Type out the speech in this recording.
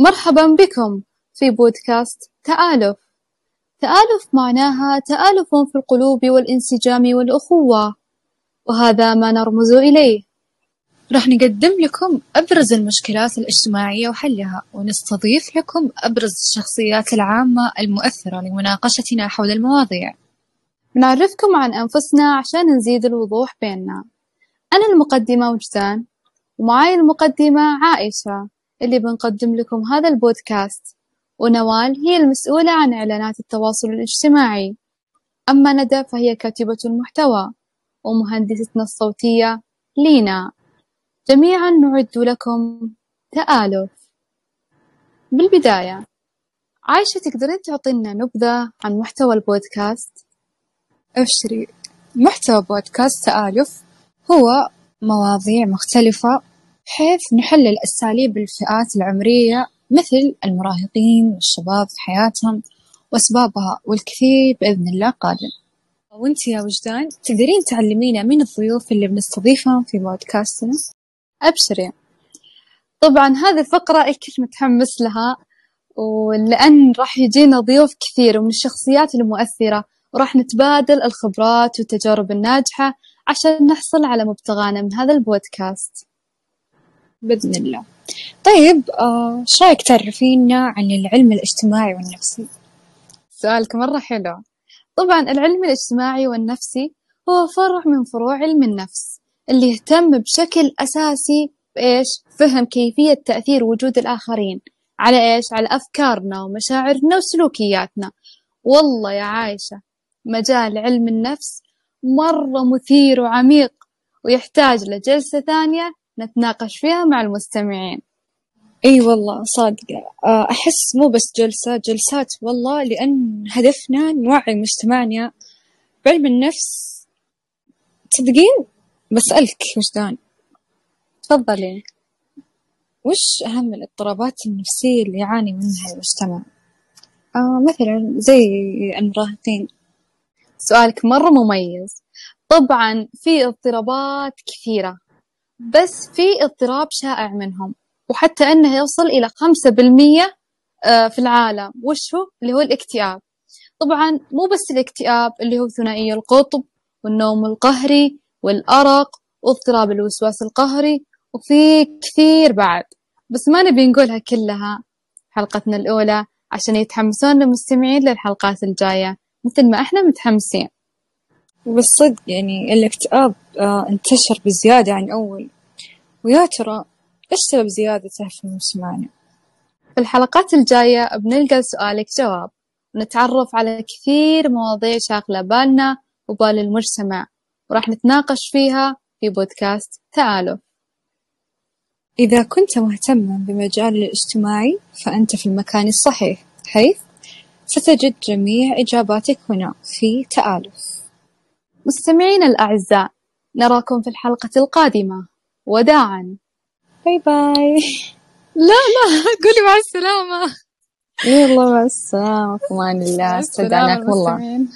مرحبا بكم في بودكاست تآلف. تآلف معناها تآلف في القلوب والانسجام والأخوة وهذا ما نرمز إليه. راح نقدم لكم أبرز المشكلات الاجتماعية وحلها ونستضيف لكم أبرز الشخصيات العامة المؤثرة لمناقشتنا حول المواضيع. نعرفكم عن أنفسنا عشان نزيد الوضوح بيننا. أنا المقدمة وجدان ومعاي المقدمة عائشة. اللي بنقدم لكم هذا البودكاست. ونوال هي المسؤولة عن إعلانات التواصل الاجتماعي. أما ندى فهي كاتبة المحتوى. ومهندستنا الصوتية لينا. جميعا نعد لكم تآلف. بالبداية عايشة تقدرين تعطينا نبذة عن محتوى البودكاست؟ أبشري. محتوى بودكاست تآلف هو مواضيع مختلفة بحيث نحلل أساليب الفئات العمرية مثل المراهقين والشباب في حياتهم وأسبابها والكثير بإذن الله قادم. وأنت يا وجدان تقدرين تعلمينا من الضيوف اللي بنستضيفهم في بودكاستنا؟ أبشري. طبعا هذه الفقرة كنت متحمس لها ولأن راح يجينا ضيوف كثير ومن الشخصيات المؤثرة. وراح نتبادل الخبرات والتجارب الناجحة عشان نحصل على مبتغانا من هذا البودكاست. بإذن الله طيب آه، شو رأيك تعرفينا عن العلم الاجتماعي والنفسي؟ سؤالك مرة حلو طبعا العلم الاجتماعي والنفسي هو فرع من فروع علم النفس اللي يهتم بشكل أساسي بإيش؟ فهم كيفية تأثير وجود الآخرين على إيش؟ على أفكارنا ومشاعرنا وسلوكياتنا والله يا عايشة مجال علم النفس مرة مثير وعميق ويحتاج لجلسة ثانية نتناقش فيها مع المستمعين. إي والله صادقة. آه، أحس مو بس جلسة جلسات والله لأن هدفنا نوعي مجتمعنا بعلم النفس. تصدقين بسألك وجدان. تفضلي. وش أهم الاضطرابات النفسية اللي يعاني منها المجتمع؟ آه مثلا زي المراهقين سؤالك مرة مميز. طبعا في اضطرابات كثيرة. بس في اضطراب شائع منهم وحتى أنه يوصل إلى خمسة بالمية آه، في العالم. وش هو؟ اللي هو الاكتئاب. طبعا مو بس الاكتئاب اللي هو ثنائي القطب والنوم القهري والأرق واضطراب الوسواس القهري وفي كثير بعد. بس ما نبي نقولها كلها حلقتنا الأولى عشان يتحمسون المستمعين للحلقات الجاية مثل ما إحنا متحمسين. بالصدق يعني الاكتئاب آه انتشر بزيادة عن أول. ويا ترى إيش سبب زيادته في مجتمعنا؟ في الحلقات الجاية بنلقى سؤالك جواب. ونتعرف على كثير مواضيع شاغلة بالنا وبال المجتمع وراح نتناقش فيها في بودكاست تآلف. إذا كنت مهتما بمجال الاجتماعي فأنت في المكان الصحيح حيث ستجد جميع إجاباتك هنا في تآلف. مستمعينا الأعزاء نراكم في الحلقة القادمة. وداعا. باي باي لا لا قولي مع السلامة. يلا مع السلامة. في الله. استودعناكم الله